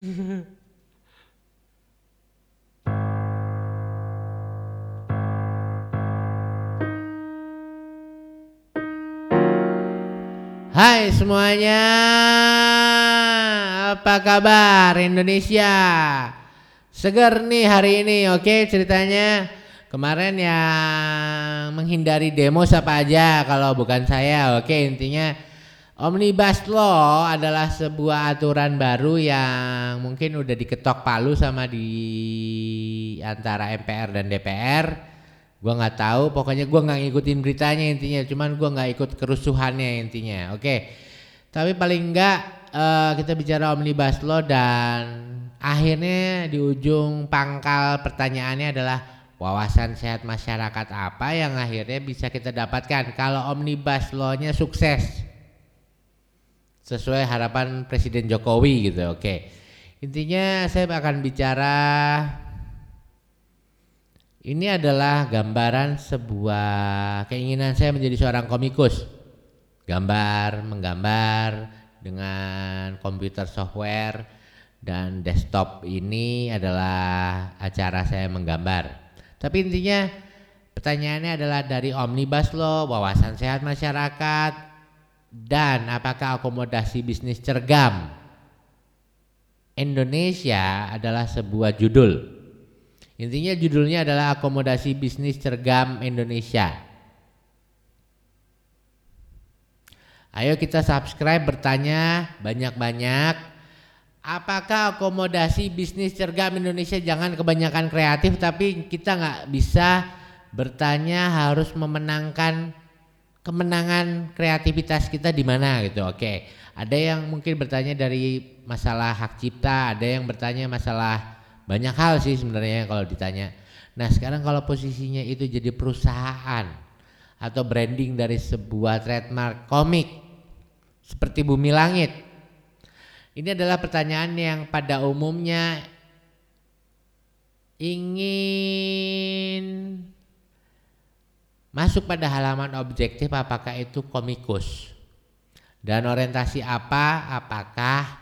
Hai semuanya, apa kabar Indonesia? Seger nih hari ini, oke ceritanya? Kemarin yang menghindari demo siapa aja? Kalau bukan saya, oke intinya Omnibus Law adalah sebuah aturan baru yang mungkin udah diketok palu sama di antara MPR dan DPR. Gua nggak tahu, pokoknya gua nggak ngikutin beritanya intinya, cuman gua nggak ikut kerusuhannya intinya. Oke. Tapi paling enggak uh, kita bicara Omnibus Law dan akhirnya di ujung pangkal pertanyaannya adalah wawasan sehat masyarakat apa yang akhirnya bisa kita dapatkan kalau Omnibus Law-nya sukses sesuai harapan Presiden Jokowi gitu. Oke. Intinya saya akan bicara ini adalah gambaran sebuah keinginan saya menjadi seorang komikus. Gambar, menggambar dengan komputer software dan desktop ini adalah acara saya menggambar. Tapi intinya pertanyaannya adalah dari Omnibus Law, wawasan sehat masyarakat, dan apakah akomodasi bisnis cergam Indonesia adalah sebuah judul. Intinya judulnya adalah akomodasi bisnis cergam Indonesia. Ayo kita subscribe bertanya banyak-banyak. Apakah akomodasi bisnis cergam Indonesia jangan kebanyakan kreatif tapi kita nggak bisa bertanya harus memenangkan kemenangan kreativitas kita di mana gitu. Oke. Ada yang mungkin bertanya dari masalah hak cipta, ada yang bertanya masalah banyak hal sih sebenarnya kalau ditanya. Nah, sekarang kalau posisinya itu jadi perusahaan atau branding dari sebuah trademark komik seperti Bumi Langit. Ini adalah pertanyaan yang pada umumnya ingin masuk pada halaman objektif apakah itu komikus? Dan orientasi apa? Apakah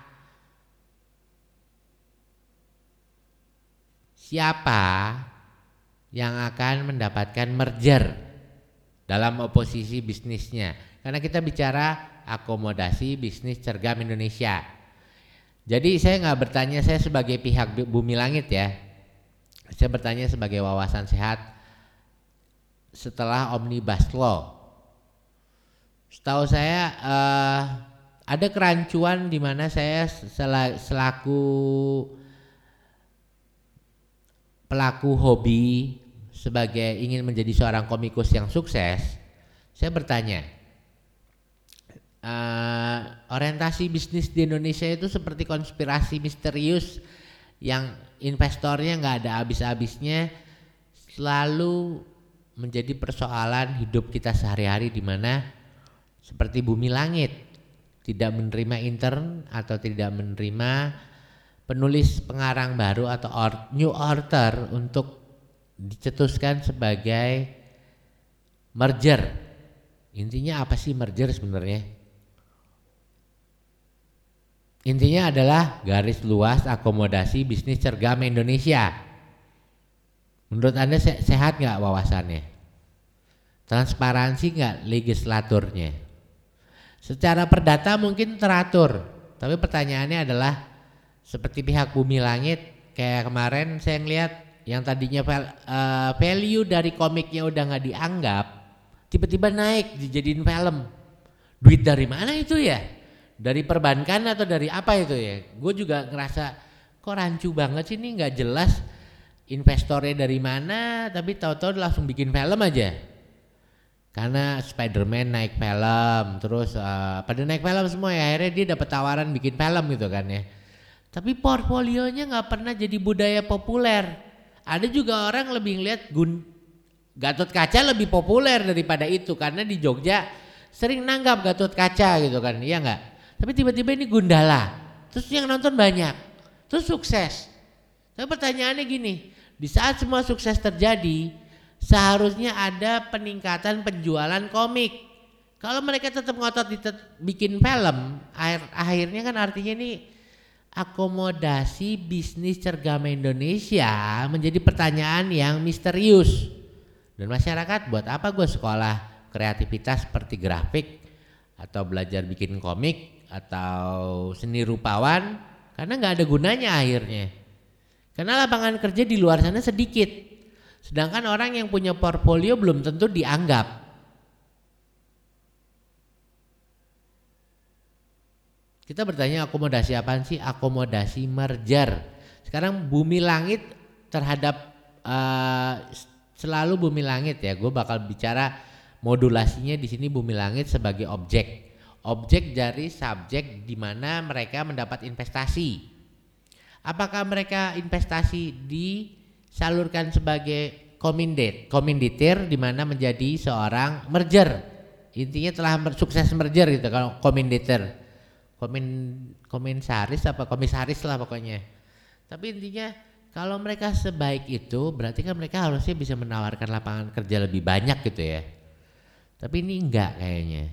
siapa yang akan mendapatkan merger dalam oposisi bisnisnya? Karena kita bicara akomodasi bisnis cergam Indonesia. Jadi saya nggak bertanya saya sebagai pihak bumi langit ya. Saya bertanya sebagai wawasan sehat setelah omnibus law. Setahu saya uh, ada kerancuan di mana saya selaku pelaku hobi sebagai ingin menjadi seorang komikus yang sukses, saya bertanya, uh, orientasi bisnis di Indonesia itu seperti konspirasi misterius yang investornya nggak ada habis-habisnya, selalu menjadi persoalan hidup kita sehari-hari di mana seperti bumi langit tidak menerima intern atau tidak menerima penulis pengarang baru atau or, new author untuk dicetuskan sebagai merger. Intinya apa sih merger sebenarnya? Intinya adalah garis luas akomodasi bisnis cergam Indonesia. Menurut Anda sehat nggak wawasannya? Transparansi nggak legislaturnya? Secara perdata mungkin teratur, tapi pertanyaannya adalah seperti pihak Bumi Langit kayak kemarin saya ngeliat yang tadinya uh, value dari komiknya udah nggak dianggap, tiba-tiba naik dijadiin film. Duit dari mana itu ya? Dari perbankan atau dari apa itu ya? Gue juga ngerasa kok rancu banget sih ini nggak jelas investornya dari mana tapi tahu-tahu langsung bikin film aja. Karena Spider-Man naik film terus uh, pada naik film semua ya akhirnya dia dapat tawaran bikin film gitu kan ya. Tapi portfolionya nggak pernah jadi budaya populer. Ada juga orang lebih ngeliat Gun Gatot Kaca lebih populer daripada itu karena di Jogja sering nanggap Gatot Kaca gitu kan iya nggak? Tapi tiba-tiba ini Gundala terus yang nonton banyak terus sukses. Tapi pertanyaannya gini di saat semua sukses terjadi, seharusnya ada peningkatan penjualan komik. Kalau mereka tetap ngotot bikin film, akhir, akhirnya kan artinya ini akomodasi bisnis cergam Indonesia menjadi pertanyaan yang misterius. Dan masyarakat buat apa gue sekolah kreativitas seperti grafik atau belajar bikin komik atau seni rupawan karena nggak ada gunanya akhirnya. Karena lapangan kerja di luar sana sedikit. Sedangkan orang yang punya portfolio belum tentu dianggap. Kita bertanya akomodasi apa sih? Akomodasi merger. Sekarang bumi langit terhadap uh, selalu bumi langit ya. Gue bakal bicara modulasinya di sini bumi langit sebagai objek. Objek dari subjek di mana mereka mendapat investasi. Apakah mereka investasi disalurkan sebagai komindit, kominditir di mana menjadi seorang merger. Intinya telah sukses merger gitu kalau kominditer komen komisaris apa komisaris lah pokoknya. Tapi intinya kalau mereka sebaik itu berarti kan mereka harusnya bisa menawarkan lapangan kerja lebih banyak gitu ya. Tapi ini enggak kayaknya.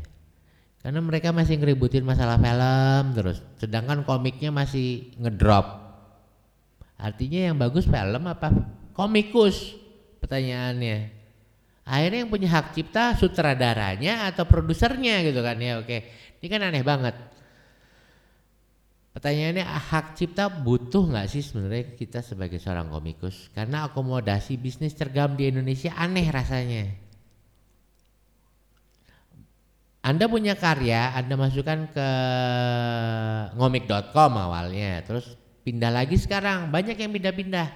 Karena mereka masih ngeributin masalah film terus. Sedangkan komiknya masih ngedrop artinya yang bagus film apa? Komikus pertanyaannya. Akhirnya yang punya hak cipta sutradaranya atau produsernya gitu kan. Ya oke. Ini kan aneh banget. Pertanyaannya hak cipta butuh nggak sih sebenarnya kita sebagai seorang komikus? Karena akomodasi bisnis cergam di Indonesia aneh rasanya. Anda punya karya, Anda masukkan ke ngomik.com awalnya, terus pindah lagi sekarang, banyak yang pindah-pindah.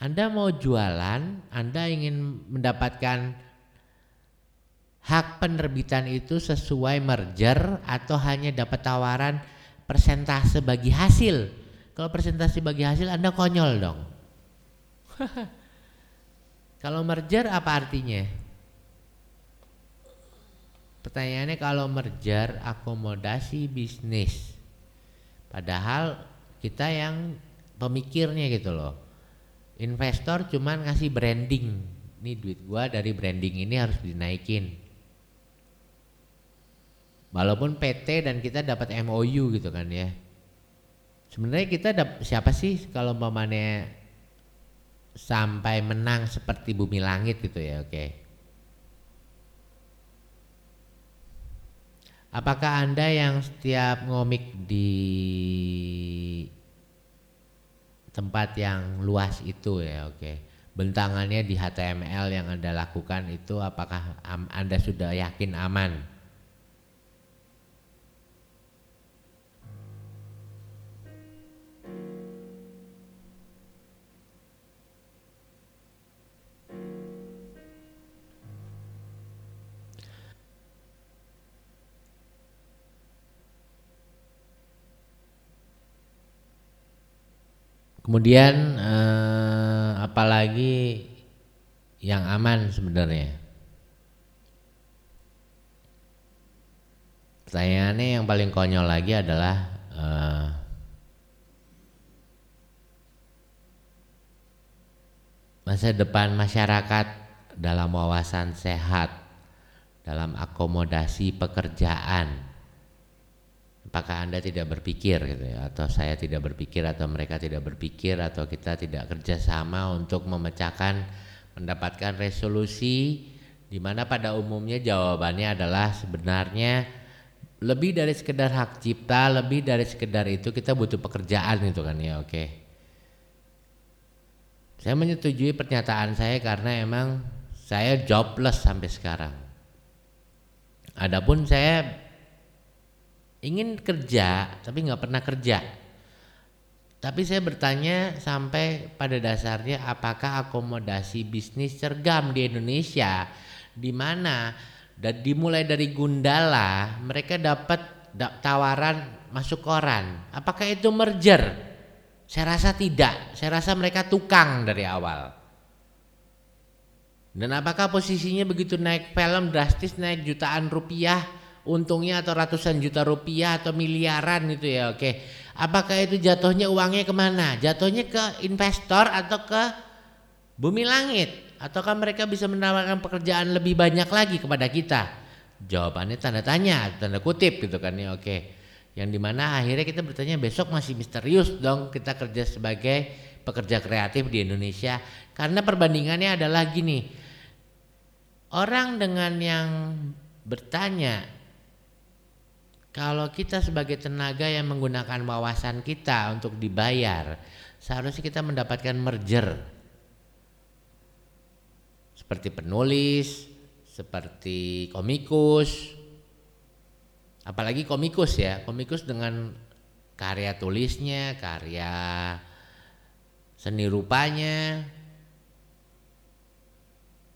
Anda mau jualan, Anda ingin mendapatkan hak penerbitan itu sesuai merger atau hanya dapat tawaran persentase bagi hasil. Kalau persentase bagi hasil Anda konyol dong. kalau merger apa artinya? Pertanyaannya kalau merger akomodasi bisnis. Padahal kita yang pemikirnya gitu loh. Investor cuman ngasih branding. Nih duit gua dari branding ini harus dinaikin walaupun PT dan kita dapat MOU gitu kan ya sebenarnya kita dap, siapa sih kalau mamanya sampai menang seperti bumi langit gitu ya oke apakah anda yang setiap ngomik di tempat yang luas itu ya? Oke. Bentangannya di HTML yang anda lakukan itu apakah anda sudah yakin aman Kemudian eh, apalagi yang aman sebenarnya. Pertanyaannya yang paling konyol lagi adalah eh, masa depan masyarakat dalam wawasan sehat, dalam akomodasi pekerjaan apakah anda tidak berpikir gitu ya? Atau saya tidak berpikir atau mereka tidak berpikir atau kita tidak kerjasama untuk memecahkan mendapatkan resolusi di mana pada umumnya jawabannya adalah sebenarnya lebih dari sekedar hak cipta lebih dari sekedar itu kita butuh pekerjaan itu kan ya oke. Saya menyetujui pernyataan saya karena emang saya jobless sampai sekarang. Adapun saya ingin kerja tapi nggak pernah kerja. Tapi saya bertanya sampai pada dasarnya apakah akomodasi bisnis cergam di Indonesia di mana dan dimulai dari Gundala mereka dapat tawaran masuk koran. Apakah itu merger? Saya rasa tidak. Saya rasa mereka tukang dari awal. Dan apakah posisinya begitu naik film drastis naik jutaan rupiah untungnya atau ratusan juta rupiah atau miliaran itu ya oke. Apakah itu jatuhnya uangnya ke mana? Jatuhnya ke investor atau ke bumi langit? Ataukah mereka bisa menawarkan pekerjaan lebih banyak lagi kepada kita? Jawabannya tanda tanya tanda kutip gitu kan ya oke. Yang di mana akhirnya kita bertanya besok masih misterius dong kita kerja sebagai pekerja kreatif di Indonesia. Karena perbandingannya adalah gini, orang dengan yang bertanya kalau kita sebagai tenaga yang menggunakan wawasan kita untuk dibayar, seharusnya kita mendapatkan merger. Seperti penulis, seperti komikus, apalagi komikus ya komikus dengan karya tulisnya karya seni rupanya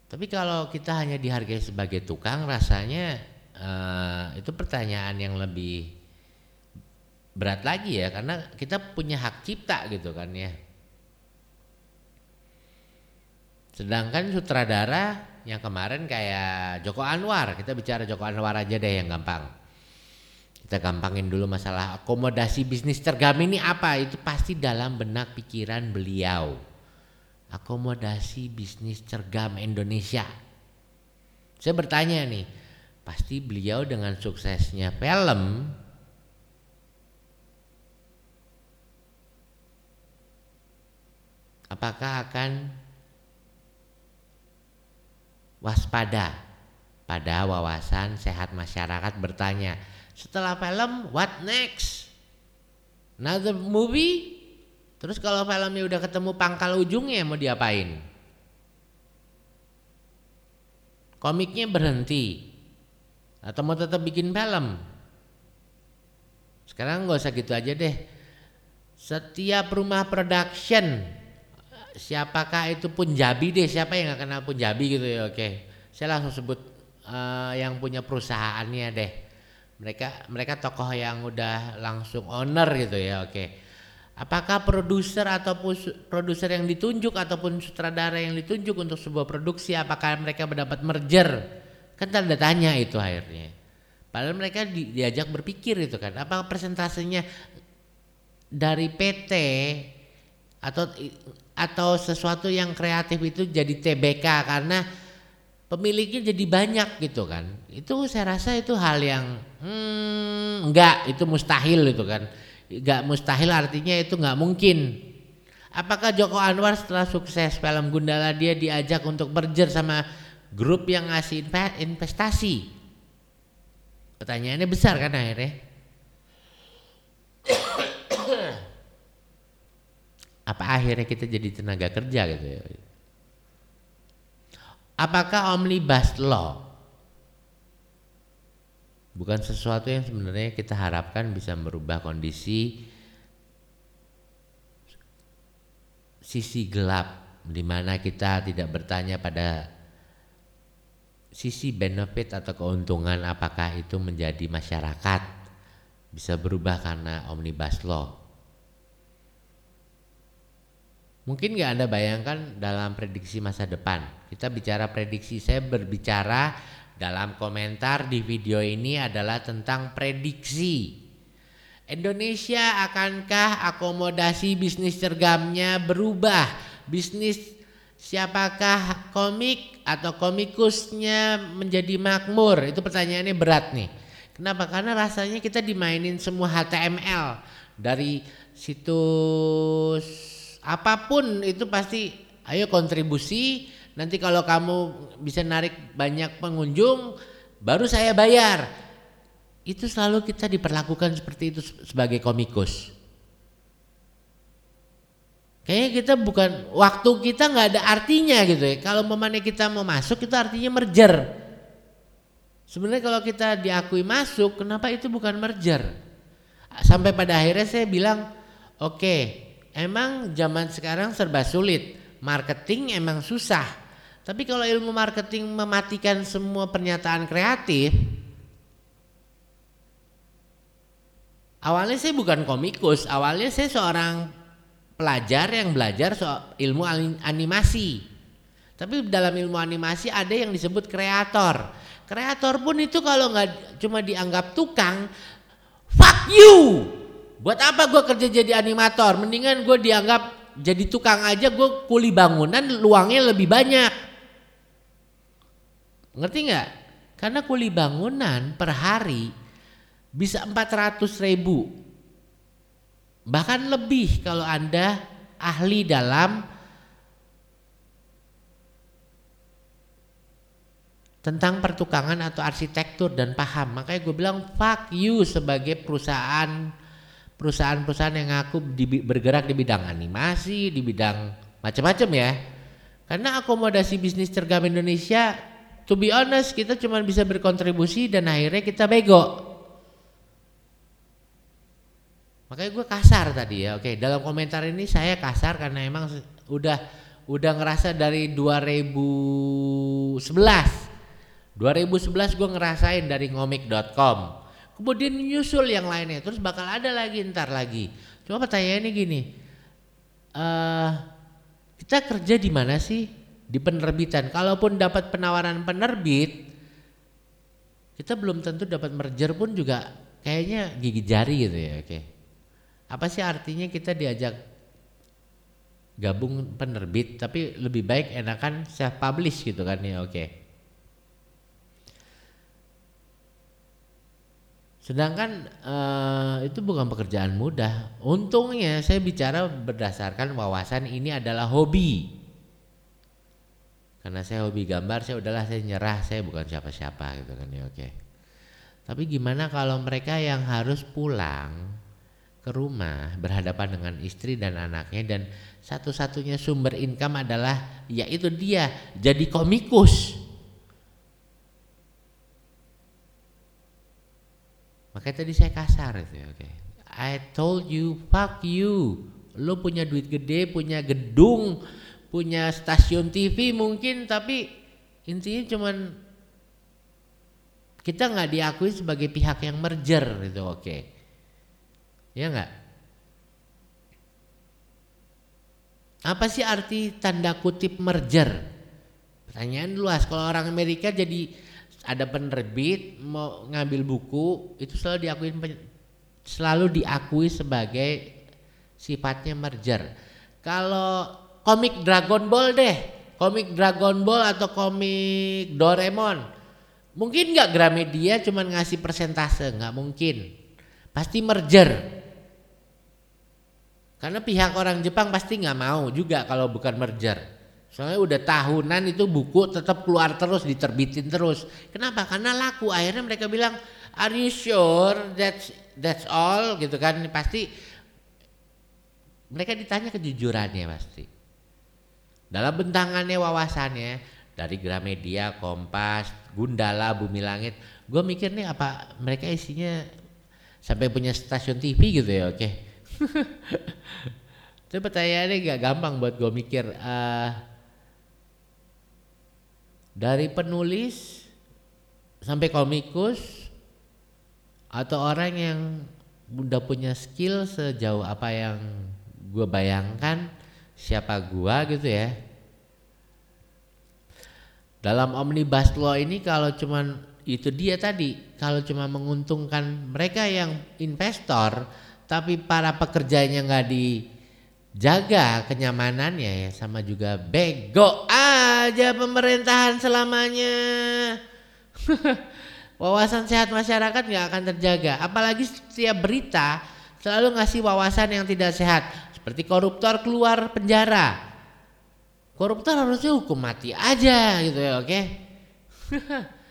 tapi kalau kita hanya dihargai sebagai tukang rasanya uh, itu pertanyaan yang lebih berat lagi ya karena kita punya hak cipta gitu kan ya. Sedangkan sutradara yang kemarin kayak Joko Anwar kita bicara Joko Anwar aja deh yang gampang. Kita gampangin dulu masalah akomodasi bisnis cergam ini apa itu pasti dalam benak pikiran beliau. Akomodasi bisnis cergam Indonesia. Saya bertanya nih pasti beliau dengan suksesnya film apakah akan waspada pada wawasan sehat masyarakat bertanya setelah film, what next? Another movie? Terus kalau filmnya udah ketemu pangkal ujungnya mau diapain? Komiknya berhenti atau mau tetap bikin film? Sekarang nggak usah gitu aja deh. Setiap rumah production siapakah itu pun Jabi deh? Siapa yang nggak kenal pun Jabi gitu ya? Oke saya langsung sebut uh, yang punya perusahaannya deh. Mereka mereka tokoh yang udah langsung owner gitu ya oke. Apakah produser ataupun produser yang ditunjuk ataupun sutradara yang ditunjuk untuk sebuah produksi apakah mereka mendapat merger kan tanda tanya itu akhirnya. Padahal mereka di, diajak berpikir itu kan. Apakah persentasenya dari PT atau atau sesuatu yang kreatif itu jadi TBK karena pemiliknya jadi banyak gitu kan. Itu saya rasa itu hal yang hmm, enggak. Itu mustahil itu kan. Enggak mustahil artinya itu enggak mungkin. Apakah Joko Anwar setelah sukses film Gundala dia diajak untuk merger sama grup yang ngasih investasi. Pertanyaannya besar kan akhirnya. Apa akhirnya kita jadi tenaga kerja gitu ya? Apakah omnibus law? Bukan sesuatu yang sebenarnya kita harapkan bisa merubah kondisi sisi gelap di mana kita tidak bertanya pada sisi benefit atau keuntungan apakah itu menjadi masyarakat bisa berubah karena omnibus law Mungkin nggak Anda bayangkan dalam prediksi masa depan. Kita bicara prediksi, saya berbicara dalam komentar di video ini adalah tentang prediksi. Indonesia akankah akomodasi bisnis cergamnya berubah? Bisnis siapakah komik atau komikusnya menjadi makmur? Itu pertanyaannya berat nih. Kenapa? Karena rasanya kita dimainin semua HTML dari situs apa pun itu pasti ayo kontribusi nanti kalau kamu bisa narik banyak pengunjung baru saya bayar itu selalu kita diperlakukan seperti itu sebagai komikus kayaknya kita bukan waktu kita nggak ada artinya gitu ya kalau memangnya kita mau masuk itu artinya merger sebenarnya kalau kita diakui masuk kenapa itu bukan merger sampai pada akhirnya saya bilang oke okay, emang zaman sekarang serba sulit. Marketing emang susah. Tapi kalau ilmu marketing mematikan semua pernyataan kreatif, awalnya saya bukan komikus, awalnya saya seorang pelajar yang belajar soal ilmu animasi. Tapi dalam ilmu animasi ada yang disebut kreator. Kreator pun itu kalau nggak cuma dianggap tukang, fuck you. Buat apa gue kerja jadi animator? Mendingan gue dianggap jadi tukang aja gue kuli bangunan luangnya lebih banyak. Ngerti nggak? Karena kuli bangunan per hari bisa 400 ribu bahkan lebih kalau anda ahli dalam tentang pertukangan atau arsitektur dan paham. Makanya gue bilang fuck you sebagai perusahaan perusahaan-perusahaan yang ngaku di, bergerak di bidang animasi di bidang macam-macam ya. Karena akomodasi bisnis cergam Indonesia to be honest kita cuma bisa berkontribusi dan akhirnya kita bego Makanya gue kasar tadi ya. Oke, dalam komentar ini saya kasar karena emang udah udah ngerasa dari 2011. 2011 gue ngerasain dari ngomik.com. Kemudian nyusul yang lainnya. Terus bakal ada lagi ntar lagi. Cuma pertanyaannya gini. Uh, kita kerja di mana sih? Di penerbitan. Kalaupun dapat penawaran penerbit, kita belum tentu dapat merger pun juga kayaknya gigi jari gitu ya. Oke. Okay. Apa sih artinya kita diajak gabung penerbit tapi lebih baik enakan self publish gitu kan ya oke. Okay. Sedangkan uh, itu bukan pekerjaan mudah. Untungnya saya bicara berdasarkan wawasan ini adalah hobi. Karena saya hobi gambar, saya udahlah saya nyerah, saya bukan siapa-siapa gitu kan ya oke. Okay. Tapi gimana kalau mereka yang harus pulang ke rumah berhadapan dengan istri dan anaknya dan satu-satunya sumber income adalah yaitu dia jadi komikus. Makanya tadi saya kasar itu ya, oke. Okay. I told you fuck you. Lo punya duit gede, punya gedung, punya stasiun TV mungkin tapi intinya cuman kita nggak diakui sebagai pihak yang merger itu oke. Okay Ya enggak? Apa sih arti tanda kutip merger? Pertanyaan luas. Kalau orang Amerika jadi ada penerbit mau ngambil buku itu selalu diakui selalu diakui sebagai sifatnya merger. Kalau komik Dragon Ball deh, komik Dragon Ball atau komik Doraemon, mungkin nggak Gramedia cuma ngasih persentase, nggak mungkin, pasti merger. Karena pihak orang Jepang pasti nggak mau juga kalau bukan merger. Soalnya udah tahunan itu buku tetap keluar terus, diterbitin terus. Kenapa? Karena laku. Akhirnya mereka bilang, "Are you sure that's that's all?" gitu kan. Pasti mereka ditanya kejujurannya pasti. Dalam bentangannya wawasannya dari Gramedia, Kompas, Gundala, Bumi Langit, gue mikir nih apa mereka isinya sampai punya stasiun TV gitu ya, oke. Okay Itu pertanyaannya gak gampang buat gue mikir. Uh, dari penulis sampai komikus atau orang yang udah punya skill sejauh apa yang gue bayangkan siapa gue gitu ya. Dalam omnibus law ini kalau cuman itu dia tadi kalau cuma menguntungkan mereka yang investor tapi para pekerjanya nggak dijaga kenyamanannya ya sama juga bego aja pemerintahan selamanya. Wawasan sehat masyarakat nggak akan terjaga. Apalagi setiap berita selalu ngasih wawasan yang tidak sehat. Seperti koruptor keluar penjara. Koruptor harusnya hukum mati aja gitu ya oke? okay?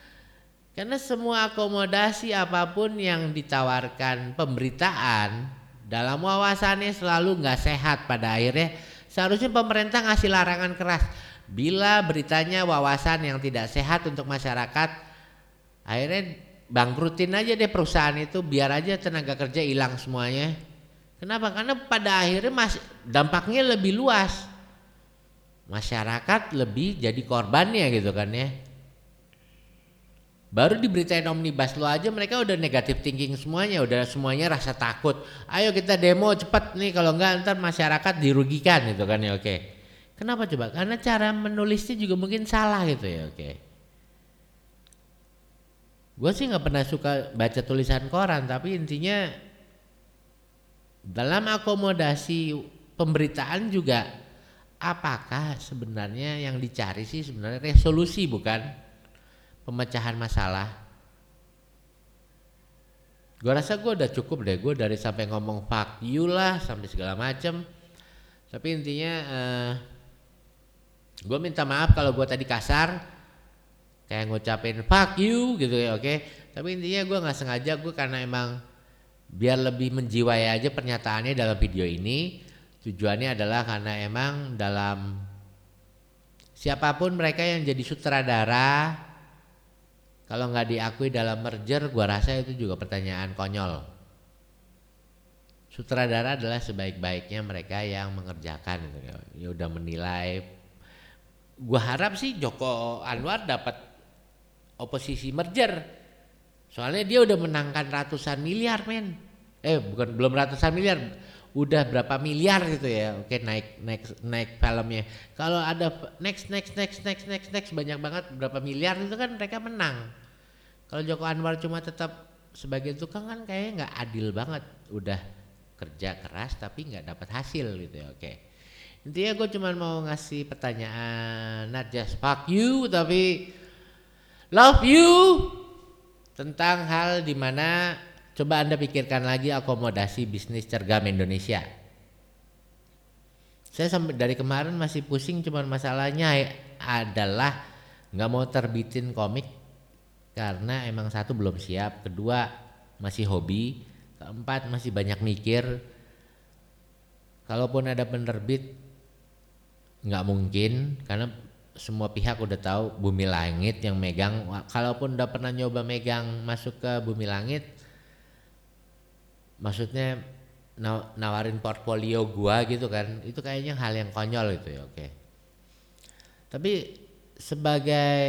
Karena semua akomodasi apa pun yang ditawarkan pemberitaan dalam wawasannya selalu nggak sehat pada akhirnya. Seharusnya pemerintah ngasih larangan keras. Bila beritanya wawasan yang tidak sehat untuk masyarakat akhirnya bangkrutin aja deh perusahaan itu biar aja tenaga kerja hilang semuanya. Kenapa? Karena pada akhirnya mas dampaknya lebih luas. Masyarakat lebih jadi korbannya gitu kan ya Baru diberitain omnibus law aja mereka udah negatif thinking semuanya, udah semuanya rasa takut. Ayo kita demo cepat nih kalau enggak ntar masyarakat dirugikan gitu kan ya oke. Kenapa coba? Karena cara menulisnya juga mungkin salah gitu ya oke. Gue sih nggak pernah suka baca tulisan koran tapi intinya dalam akomodasi pemberitaan juga apakah sebenarnya yang dicari sih sebenarnya resolusi bukan pemecahan masalah. Gua rasa gue udah cukup deh. Gue dari sampai ngomong fuck you lah sampai segala macem. Tapi intinya uh, eh, gue minta maaf kalau gue tadi kasar kayak ngucapin fuck you gitu ya oke. Okay? Tapi intinya gue nggak sengaja gue karena emang biar lebih menjiwai aja pernyataannya dalam video ini tujuannya adalah karena emang dalam siapa pun mereka yang jadi sutradara kalau nggak diakui dalam merger gua rasa itu juga pertanyaan konyol sutradara adalah sebaik-baiknya mereka yang mengerjakan gitu ya. ya udah menilai gua harap sih Joko Anwar dapat oposisi merger Soalnya dia udah menangkan ratusan miliar men. Eh bukan belum ratusan miliar, udah berapa miliar gitu ya. Oke naik naik naik filmnya. Kalau ada next next next next next next banyak banget berapa miliar itu kan mereka menang. Kalau Joko Anwar cuma tetap sebagai tukang kan kayaknya nggak adil banget. Udah kerja keras tapi nggak dapat hasil gitu ya. Oke. Intinya gue cuma mau ngasih pertanyaan not just fuck you tapi love you tentang hal di mana coba Anda pikirkan lagi akomodasi bisnis cergam Indonesia. Saya sampai dari kemarin masih pusing cuman masalahnya adalah nggak mau terbitin komik karena emang satu belum siap, kedua masih hobi, keempat masih banyak mikir. Kalaupun ada penerbit nggak mungkin karena semua pihak udah tahu bumi langit yang megang kalaupun udah pernah nyoba megang masuk ke bumi langit maksudnya nawarin portfolio gua gitu kan itu kayaknya hal yang konyol itu ya oke tapi sebagai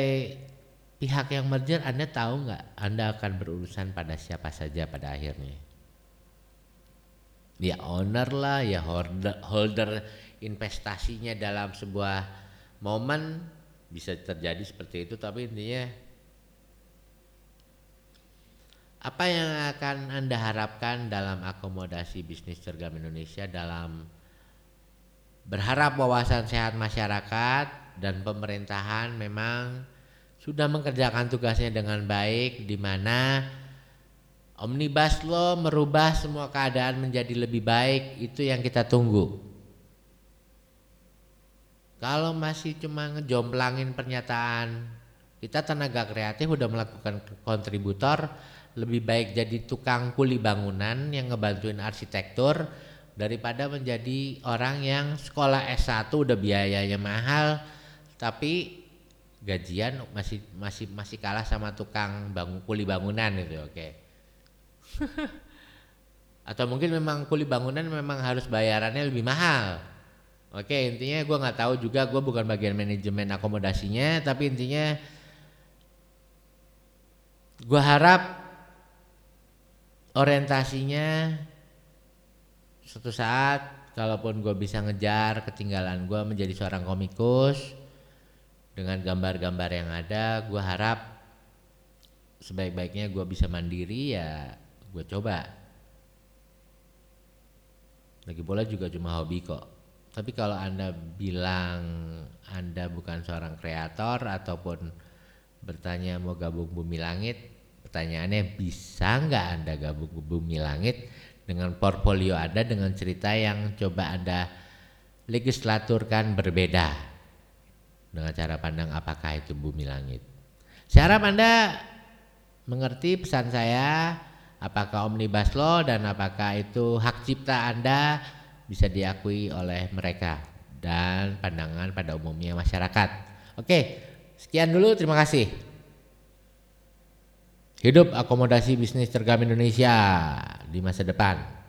pihak yang merger anda tahu nggak anda akan berurusan pada siapa saja pada akhirnya? Ya owner lah ya holder, holder investasinya dalam sebuah momen. Bisa terjadi seperti itu tapi intinya apa yang akan Anda harapkan dalam akomodasi bisnis cergam Indonesia dalam berharap wawasan sehat masyarakat dan pemerintahan memang sudah mengerjakan tugasnya dengan baik di mana Omnibus Law merubah semua keadaan menjadi lebih baik itu yang kita tunggu. Kalau masih cuma ngejomplangin pernyataan kita tenaga kreatif udah melakukan kontributor lebih baik jadi tukang kuli bangunan yang ngebantuin arsitektur daripada menjadi orang yang sekolah S1 udah biayanya mahal tapi gajian masih masih masih kalah sama tukang bangun kuli bangunan itu oke okay. atau mungkin memang kuli bangunan memang harus bayarannya lebih mahal Oke intinya gue nggak tahu juga gue bukan bagian manajemen akomodasinya tapi intinya gue harap orientasinya suatu saat kalaupun gue bisa ngejar ketinggalan gue menjadi seorang komikus dengan gambar-gambar yang ada gue harap sebaik-baiknya gue bisa mandiri ya gue coba. Lagi bola juga cuma hobi kok. Tapi kalau Anda bilang Anda bukan seorang kreator ataupun bertanya mau gabung Bumi Langit, pertanyaannya bisa nggak Anda gabung Bumi Langit dengan portfolio Anda dengan cerita yang coba Anda legislaturkan berbeda dengan cara pandang apakah itu Bumi Langit. Saya harap Anda mengerti pesan saya apakah Omnibus Law dan apakah itu hak cipta Anda bisa diakui oleh mereka dan pandangan pada umumnya masyarakat. Oke, sekian dulu terima kasih. Hidup akomodasi bisnis cergam Indonesia di masa depan.